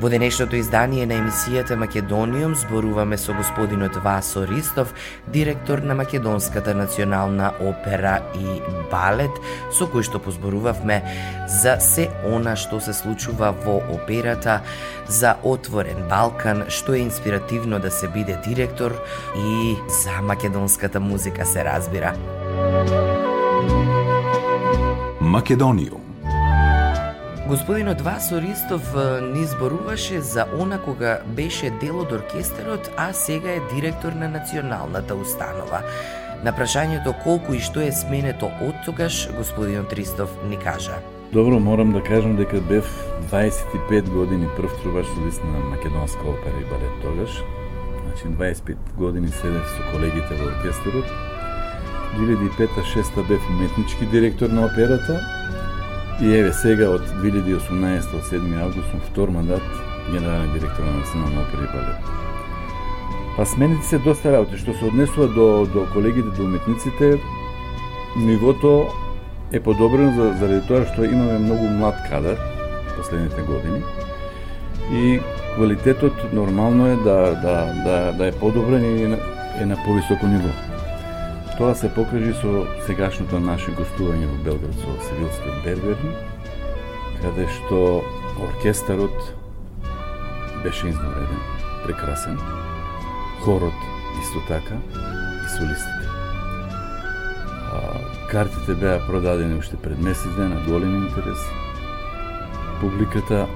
Во денешното издание на емисијата Македониум зборуваме со господинот Васо Ристов, директор на Македонската национална опера и балет, со кој што позборувавме за се она што се случува во операта, за отворен Балкан, што е инспиративно да се биде директор и за македонската музика се разбира. Македониум Господинот Васо Ристов ни зборуваше за она кога беше дел од оркестерот, а сега е директор на националната установа. На прашањето колку и што е сменето од тогаш, господинот Ристов ни кажа. Добро, морам да кажам дека бев 25 години прв трубач солист на македонска опера и балет тогаш. Значи 25 години седев со колегите во оркестерот. 2005-2006 бев уметнички директор на операта, И еве сега од 2018 од 7 август сум втор мандат генерален директор на Национална опера и балет. Па смените се доста работи што се однесува до до колегите, до уметниците. Нивото е подобрено за, заради тоа што имаме многу млад кадар последните години и квалитетот нормално е да да да да е подобрен и е на повисоко ниво. Тоа се покажи со сегашното наше гостување во Белград со Севилскиот Берберни, каде што оркестарот беше изнавреден, прекрасен, хорот исто така и солистите. А, картите беа продадени уште пред месец ден, на голем интерес. Публиката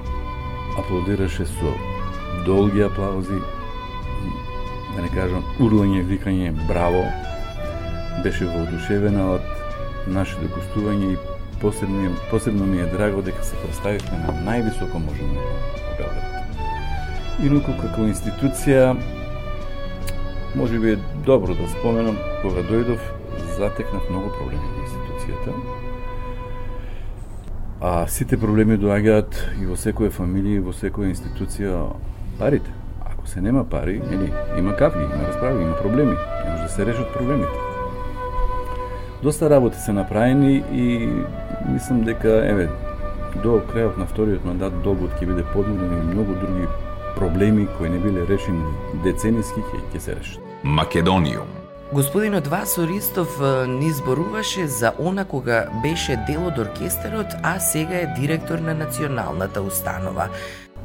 аплодираше со долги аплаузи, да не кажам урлање, викање браво, беше воодушевена од нашето гостување и посебно, посебно ми е драго дека се представивме на највисоко можење во Белград. Инаку како институција може би е добро да споменам кога дојдов затекнав многу проблеми во институцијата. А сите проблеми доаѓаат и во секоја фамилија, и во секоја институција парите. Ако се нема пари, нели, има кафи, има расправи, има проблеми. Не може да се решат проблемите. Доста работи се направени и мислам дека еве до крајот на вториот мандат долгот ќе биде подмирен и многу други проблеми кои не биле решени децениски ќе ќе се решат. Македониум Господинот Васо Ристов ни зборуваше за она кога беше дел од оркестерот, а сега е директор на националната установа.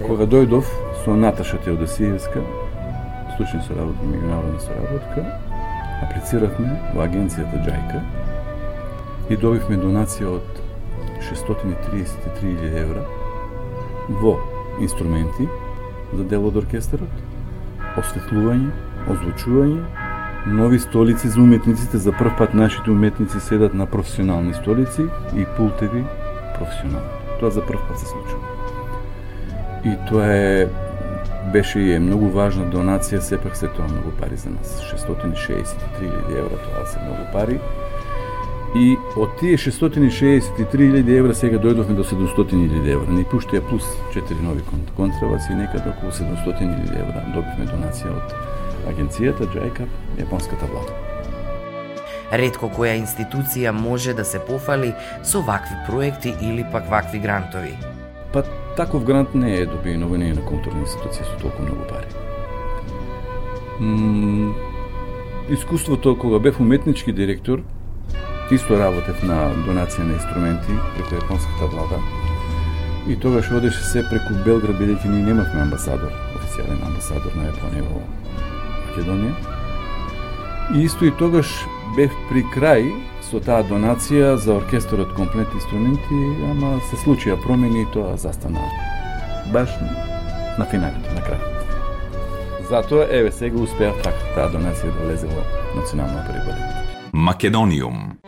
Кога дојдов со Наташа Теодосиевска, случај соработка, меѓународна соработка, аплициравме во агенцијата Џајка и добивме донација од 633.000 евра во инструменти за дел од оркестерот, осветлување, озвучување, нови столици за уметниците, за прв пат нашите уметници седат на професионални столици и пултеви професионални. Тоа за прв пат се случува. И тоа е беше и е многу важна донација, сепак се тоа многу пари за нас. 663.000 евра, тоа се многу пари И од тие 663.000 евра сега дојдовме до 700.000 евра. Ни пуштија плюс 4 нови контрабаси, некаде околу 700.000 евра добивме донација од агенцијата JICAP, јапонската влада. Редко која институција може да се пофали со вакви проекти или пак вакви грантови. Па таков грант не е добиен во на културна институција со толку многу пари. М искуството кога бев уметнички директор Исто работев на донација на инструменти преку јапонската влада. И тогаш одеше се преку Белград, бидејќи ние немавме амбасадор, официјален амбасадор на Јапонија во Македонија. И исто и тогаш бев при крај со таа донација за оркестарот комплет инструменти, ама се случија промени и тоа застана баш на финалите, на крај. Затоа, еве, сега успеа така таа донација да влезе во Национална опера Македониум.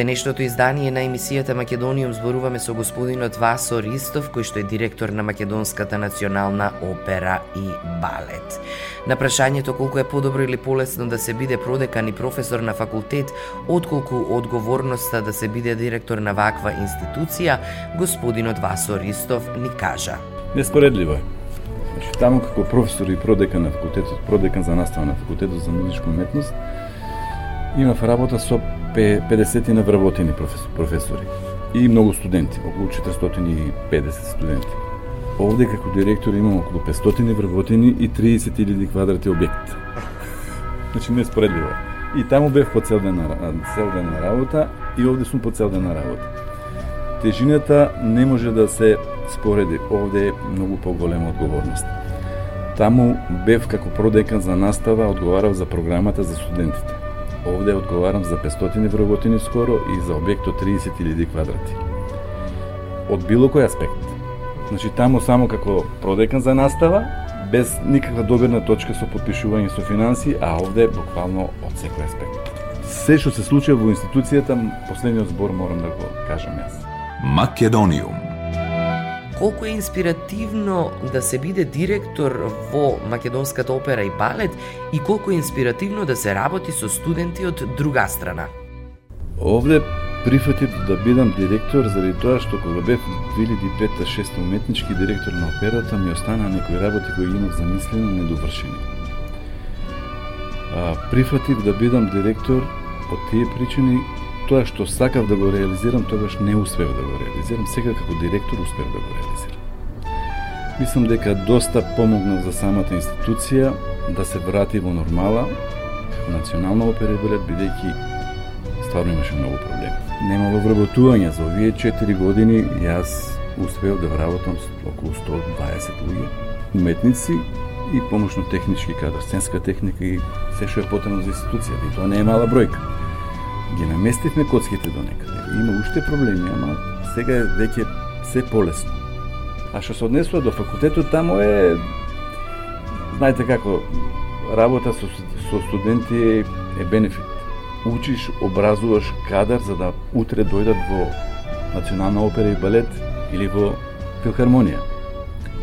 Денешното издание на емисијата Македониум зборуваме со господинот Васо Ристов, кој што е директор на Македонската национална опера и балет. На прашањето колку е подобро или полесно да се биде продекан и професор на факултет, отколку одговорноста да се биде директор на ваква институција, господинот Васо Ристов ни кажа. Неспоредливо е. Значи, таму како професор и продекан на факултетот, продекан за настава на факултетот за музичка уметност, имав работа со 50 на вработени професори и многу студенти, околу 450 студенти. Овде како директор имам околу 500 вработени и 30.000 квадрати објект. Значи не споредливо. И таму бев по цел ден на, цел ден на работа и овде сум по цел ден на работа. Тежината не може да се спореди. Овде е многу поголема одговорност. Таму бев како продекан за настава, одговарав за програмата за студентите. Овде одговарам за 500 вработени скоро и за објект од 30.000 квадрати. Од било кој аспект. Значи таму само како продекан за настава, без никаква добирна точка со подпишување со финанси, а овде буквално од секој аспект. Се што се случува во институцијата, последниот збор морам да го кажам јас. Македониум колку е инспиративно да се биде директор во Македонската опера и балет и колку е инспиративно да се работи со студенти од друга страна. Овде прифатив да бидам директор заради тоа што кога бев 2005-2006 уметнички директор на операта ми остана некои работи кои имав замислено недовршени. А, прифатив да бидам директор од тие причини тоа што сакав да го реализирам, тогаш не успев да го реализирам. Сега како директор успев да го реализирам. Мислам дека доста помогна за самата институција да се врати во нормала, како национална опера и балет, бидејќи стварно имаше многу проблеми. Немало вработување за овие 4 години, јас успеав да вработам околу 120 луѓе, уметници и помошно технички кадар, сценска техника и се што е потребно за институцијата. И тоа не е мала бројка ги наместивме коцките до некаде. Има уште проблеми, ама сега е веќе се полесно. А што се однесува до факултетот, тамо е знаете како работа со, со студенти е бенефит. Учиш, образуваш кадар за да утре дојдат во Национална опера и балет или во филхармонија.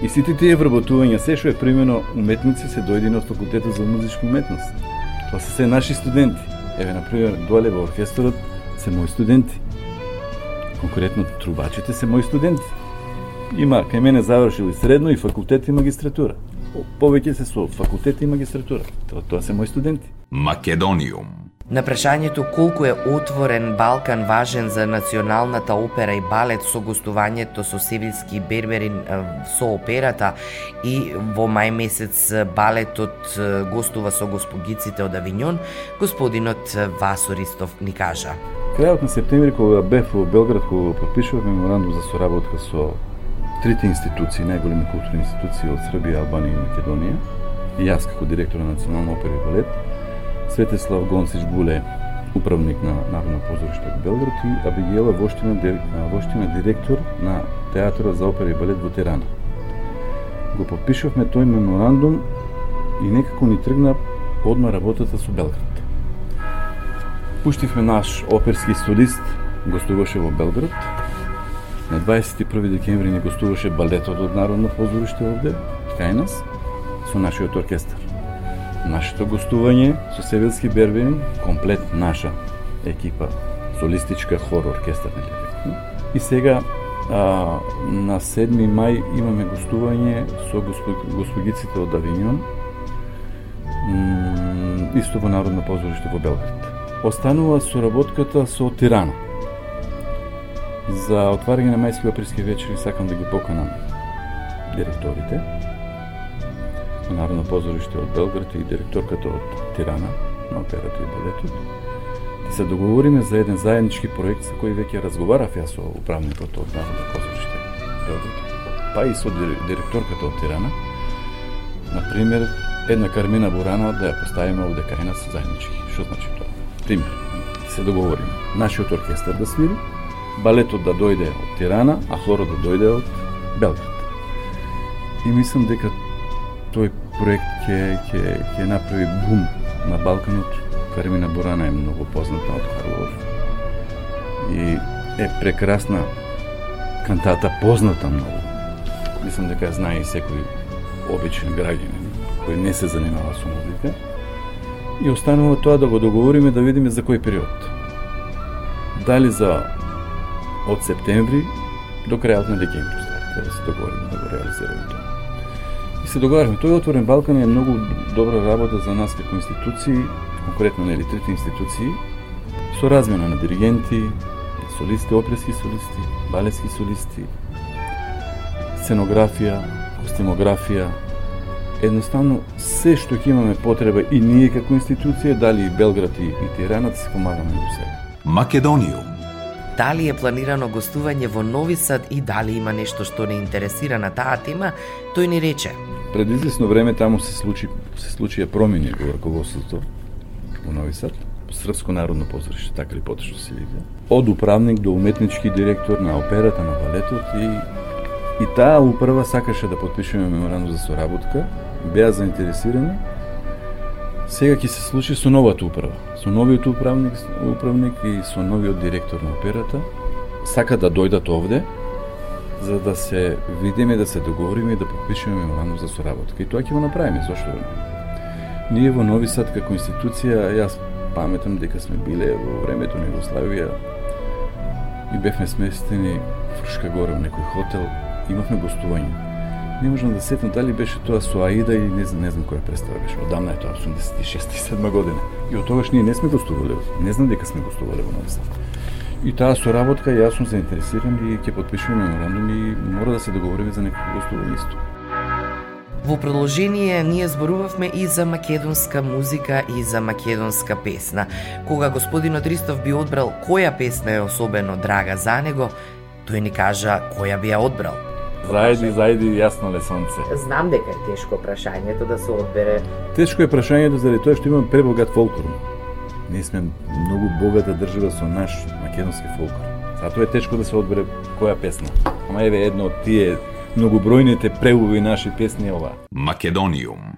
И сите тие вработувања, се што е примено уметници, се дојдени од факултетот за музичка уметност. Тоа се се наши студенти. Еве, например, доле во оркестрот се мои студенти. Конкретно трубачите се мои студенти. Има кај мене завршили средно и факултет и магистратура. Повеќе се со факултет и магистратура. Тоа, тоа се мои студенти. Македониум На прашањето колку е отворен Балкан важен за националната опера и балет со гостувањето со Севилски Берберин со операта и во мај месец балетот гостува со госпогиците од Авиньон, господинот Васо Ристов ни кажа. Крајот на септември кога бев во Белград кога подпишував меморандум за соработка со трите институции, најголеми културни институции од Србија, Албанија и Македонија, и јас како директор на Национална опера и балет, Светеслав Гонсич Буле, управник на Народно позориште во Белград и Абигела Воштина, Воштина директор на Театарот за опера и балет во Тирана. Го подпишавме тој меморандум и некако ни тргна одма работата со Белград. Пуштивме наш оперски студист, гостуваше во Белград. На 21 декември ни гостуваше балетот од Народно позориште овде, кај нас, со нашиот оркестар нашето гостување со Севилски Бербени, комплет наша екипа, солистичка хор, оркестар, нели? Така? И сега а, на 7 мај имаме гостување со господиците од Авиньон, исто во Народно позориште во Белград. Останува соработката со Тирана. За отварање на мајски априлски вечери сакам да ги поканам директорите, Народно позориште од Белград и директорката од Тирана на операта и балетот. Да се договориме за еден заеднички проект со кој веќе разговарав јас со управникот од Народно позориште Белград, па и со директорката од Тирана. на пример, една Кармина Бурана да ја поставиме овде кај нас заеднички. Што значи тоа? Пример, да се договориме. Нашиот оркестар да свири, балетот да дојде од Тирана, а хорот да дојде од Белград. И мислам дека тој проект ќе ќе ќе направи бум на Балканот. Кармина Борана е многу позната од Харлов. И е прекрасна кантата, позната многу. Мислам дека знае и секој обичен граѓанин кој не се занимава со музика. И останува тоа да го договориме да видиме за кој период. Дали за од септември до крајот на декември, треба да се договориме да го реализираме тоа. И се договараме. Тој отворен Балкан е многу добра работа за нас како институции, конкретно на трите институции, со размена на диригенти, солисти, оперски солисти, балетски солисти, сценографија, костимографија, едноставно се што ќе имаме потреба и ние како институција, дали и Белград и, и Тирана, да се помагаме до себе. Македониум Дали е планирано гостување во Нови Сад и дали има нешто што не интересира на таа тема, тој ни рече. Пред известно време таму се случи се случија промени во раководството во Нови Сад, Српско народно позориште, така ли потешно се вика. Од управник до уметнички директор на операта, на балетот и и таа управа сакаше да подпишеме меморандум за соработка, беа заинтересирани. Сега ќе се случи со новата управа, со новиот управник, управник и со новиот директор на операта. Сака да дојдат овде, за да се видиме, да се договориме и да подпишеме меморандум за соработка. И тоа ќе го направиме, зашто да не? Ние во Нови Сад како институција, јас паметам дека сме биле во времето на Југославија и бевме сместени Фршка горе во некој хотел, имавме гостување. Не можам да сетам дали беше тоа со Аида или не знам, не знам која представа беше. Одамна е тоа, 86-7 година. И од тогаш ние не сме гостувале. Не знам дека сме гостувале во Нови Сад. И таа соработка јас сум заинтересиран и ќе подпишуваме меморандум и мора да се договориме за некој гостување исто. Во продолжение ние зборувавме и за македонска музика и за македонска песна. Кога господинот Ристов би одбрал која песна е особено драга за него, тој ни кажа која би ја одбрал. Зајди, зајди, јасно ле сонце. Знам дека е тешко прашањето да се одбере. Тешко е прашањето заради тоа што имам пребогат фолклор. Ние сме многу богата држава со наш македонски фолклор. Затоа е тешко да се одбере која песна. Ама еве едно од тие многобројните преубави наши песни е ова. Македониум.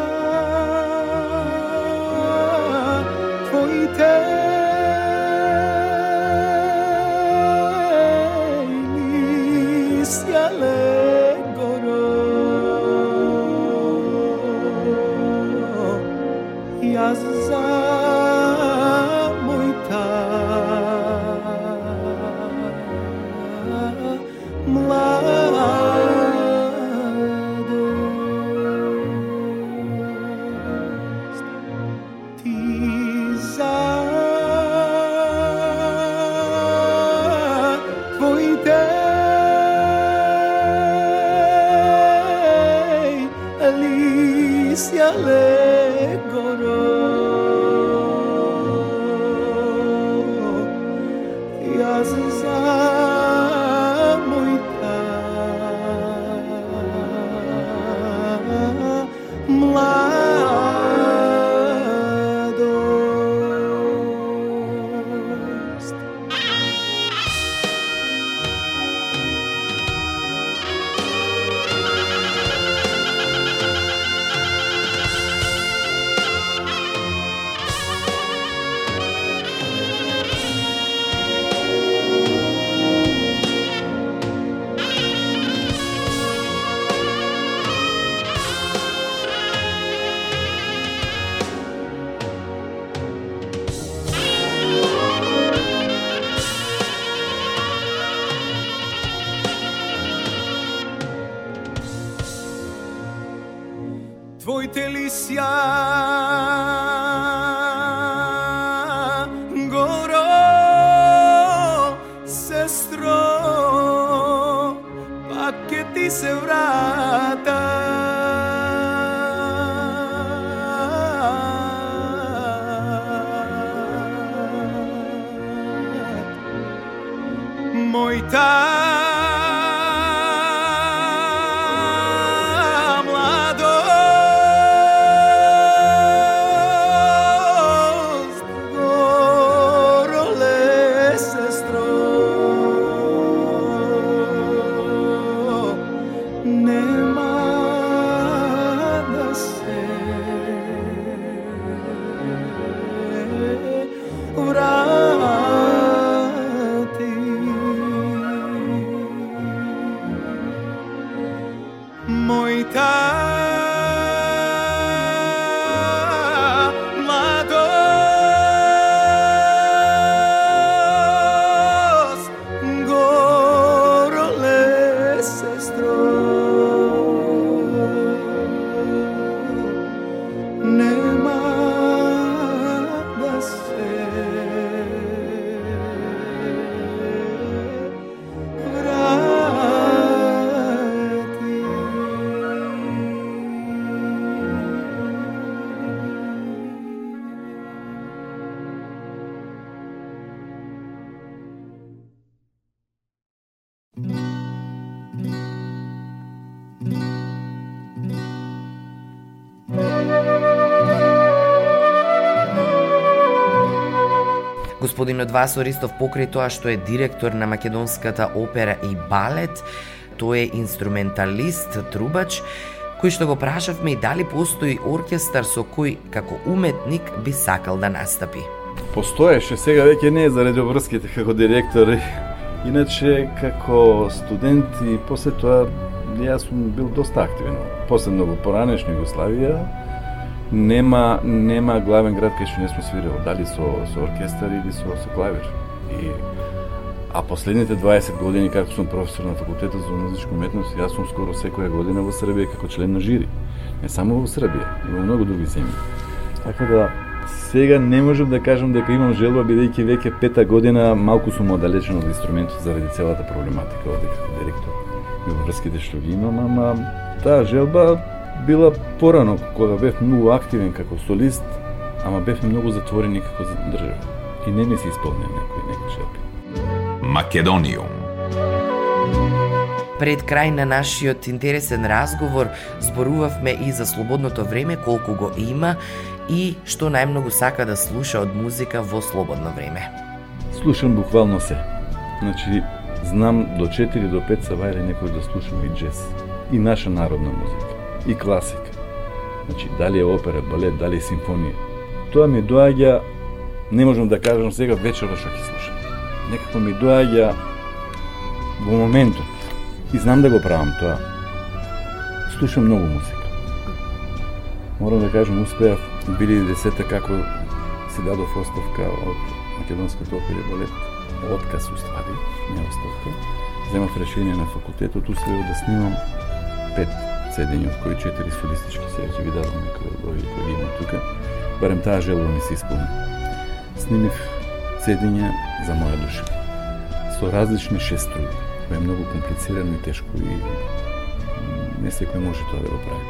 Господинот Васо Ристов покрај тоа што е директор на Македонската опера и балет, тој е инструменталист, трубач, кој што го прашавме и дали постои оркестар со кој како уметник би сакал да настапи. Постоеше, сега веќе не е заради обврските како директор. Иначе, како студент и после тоа, јас сум бил доста активен. Посебно во поранешна Југославија, нема нема главен град кај што не сме свирил, дали со со оркестар или со со клавир. И а последните 20 години како сум професор на факултетот за музичка уметност, јас сум скоро секоја година во Србија како член на жири. Не само во Србија, и во многу други земји. Така да сега не можам да кажам дека имам желба бидејќи веќе пета година малку сум оддалечен од инструментот заради целата проблематика од директор и врските што ги имам, ама таа желба била порано кога бев многу активен како солист, ама бевме многу затворени како за држава. И не ми се исполнија некои некои шепи. Македониум Пред крај на нашиот интересен разговор зборувавме и за слободното време, колку го има и што најмногу сака да слуша од музика во слободно време. Слушам буквално се. Значи, знам до 4 до 5 савајле некој да слушам и джез, и наша народна музика, и класика. Значи, дали е опера, балет, дали е симфонија. Тоа ми доаѓа, не можам да кажам сега вечера што ќе слушам. Некако ми доаѓа во моментот И знам да го правам тоа. Слушам многу музика. Морам да кажам, успеав 2010 како си дадов оставка од Македонското опера балет. Отказ уствари, не оставка. Земав решение на факултетот, успеав да снимам пет седење, од кои четири солистички се, ќе ви дадам некои брои кои има тука. Барем таа желба ми се исполни. Снимив седење за моја душа. Со различни шеструи кој е многу комплицирано и тешко и не секој може тоа да го прави.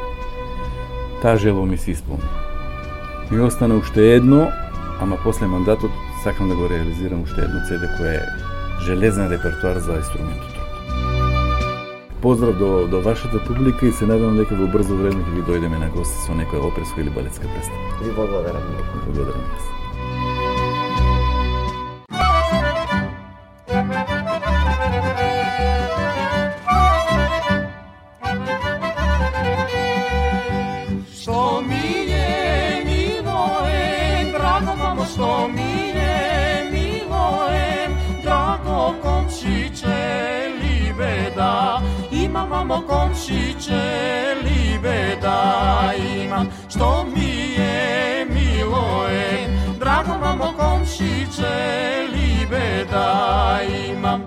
Таа желба ми се исполни. Ми остана уште едно, ама после мандатот сакам да го реализирам уште едно CD кое е железен репертуар за инструментот. Поздрав до, до вашата публика и се надевам дека во брзо време ќе ви дојдеме на гости со некоја оперска или балетска представа. Ви благодарам. Благодарам komšiće libe da imam.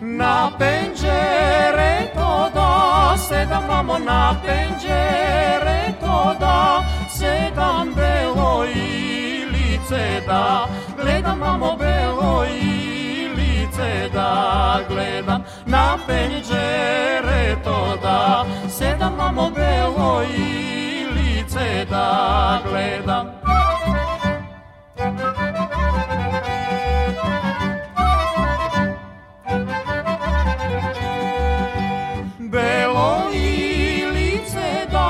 Na penđere to da Sedam mamo na penđere to da Sedam belo i lice da gledam mamo belo i lice da gledam. Na penđere sedam mamo belo i lice da gledam. Belo i lice da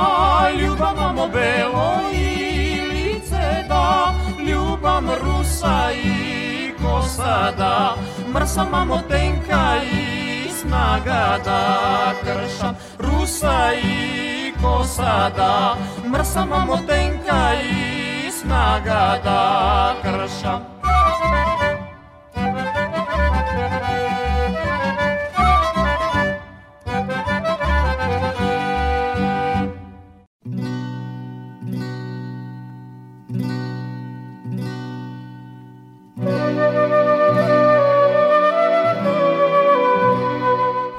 ljubav mamo belo i lice da ljubam rusa i kosada Mrsa mamo tenka i snaga da kršam Rusa i kosada Mrsa mamo tenka i snaga da kršam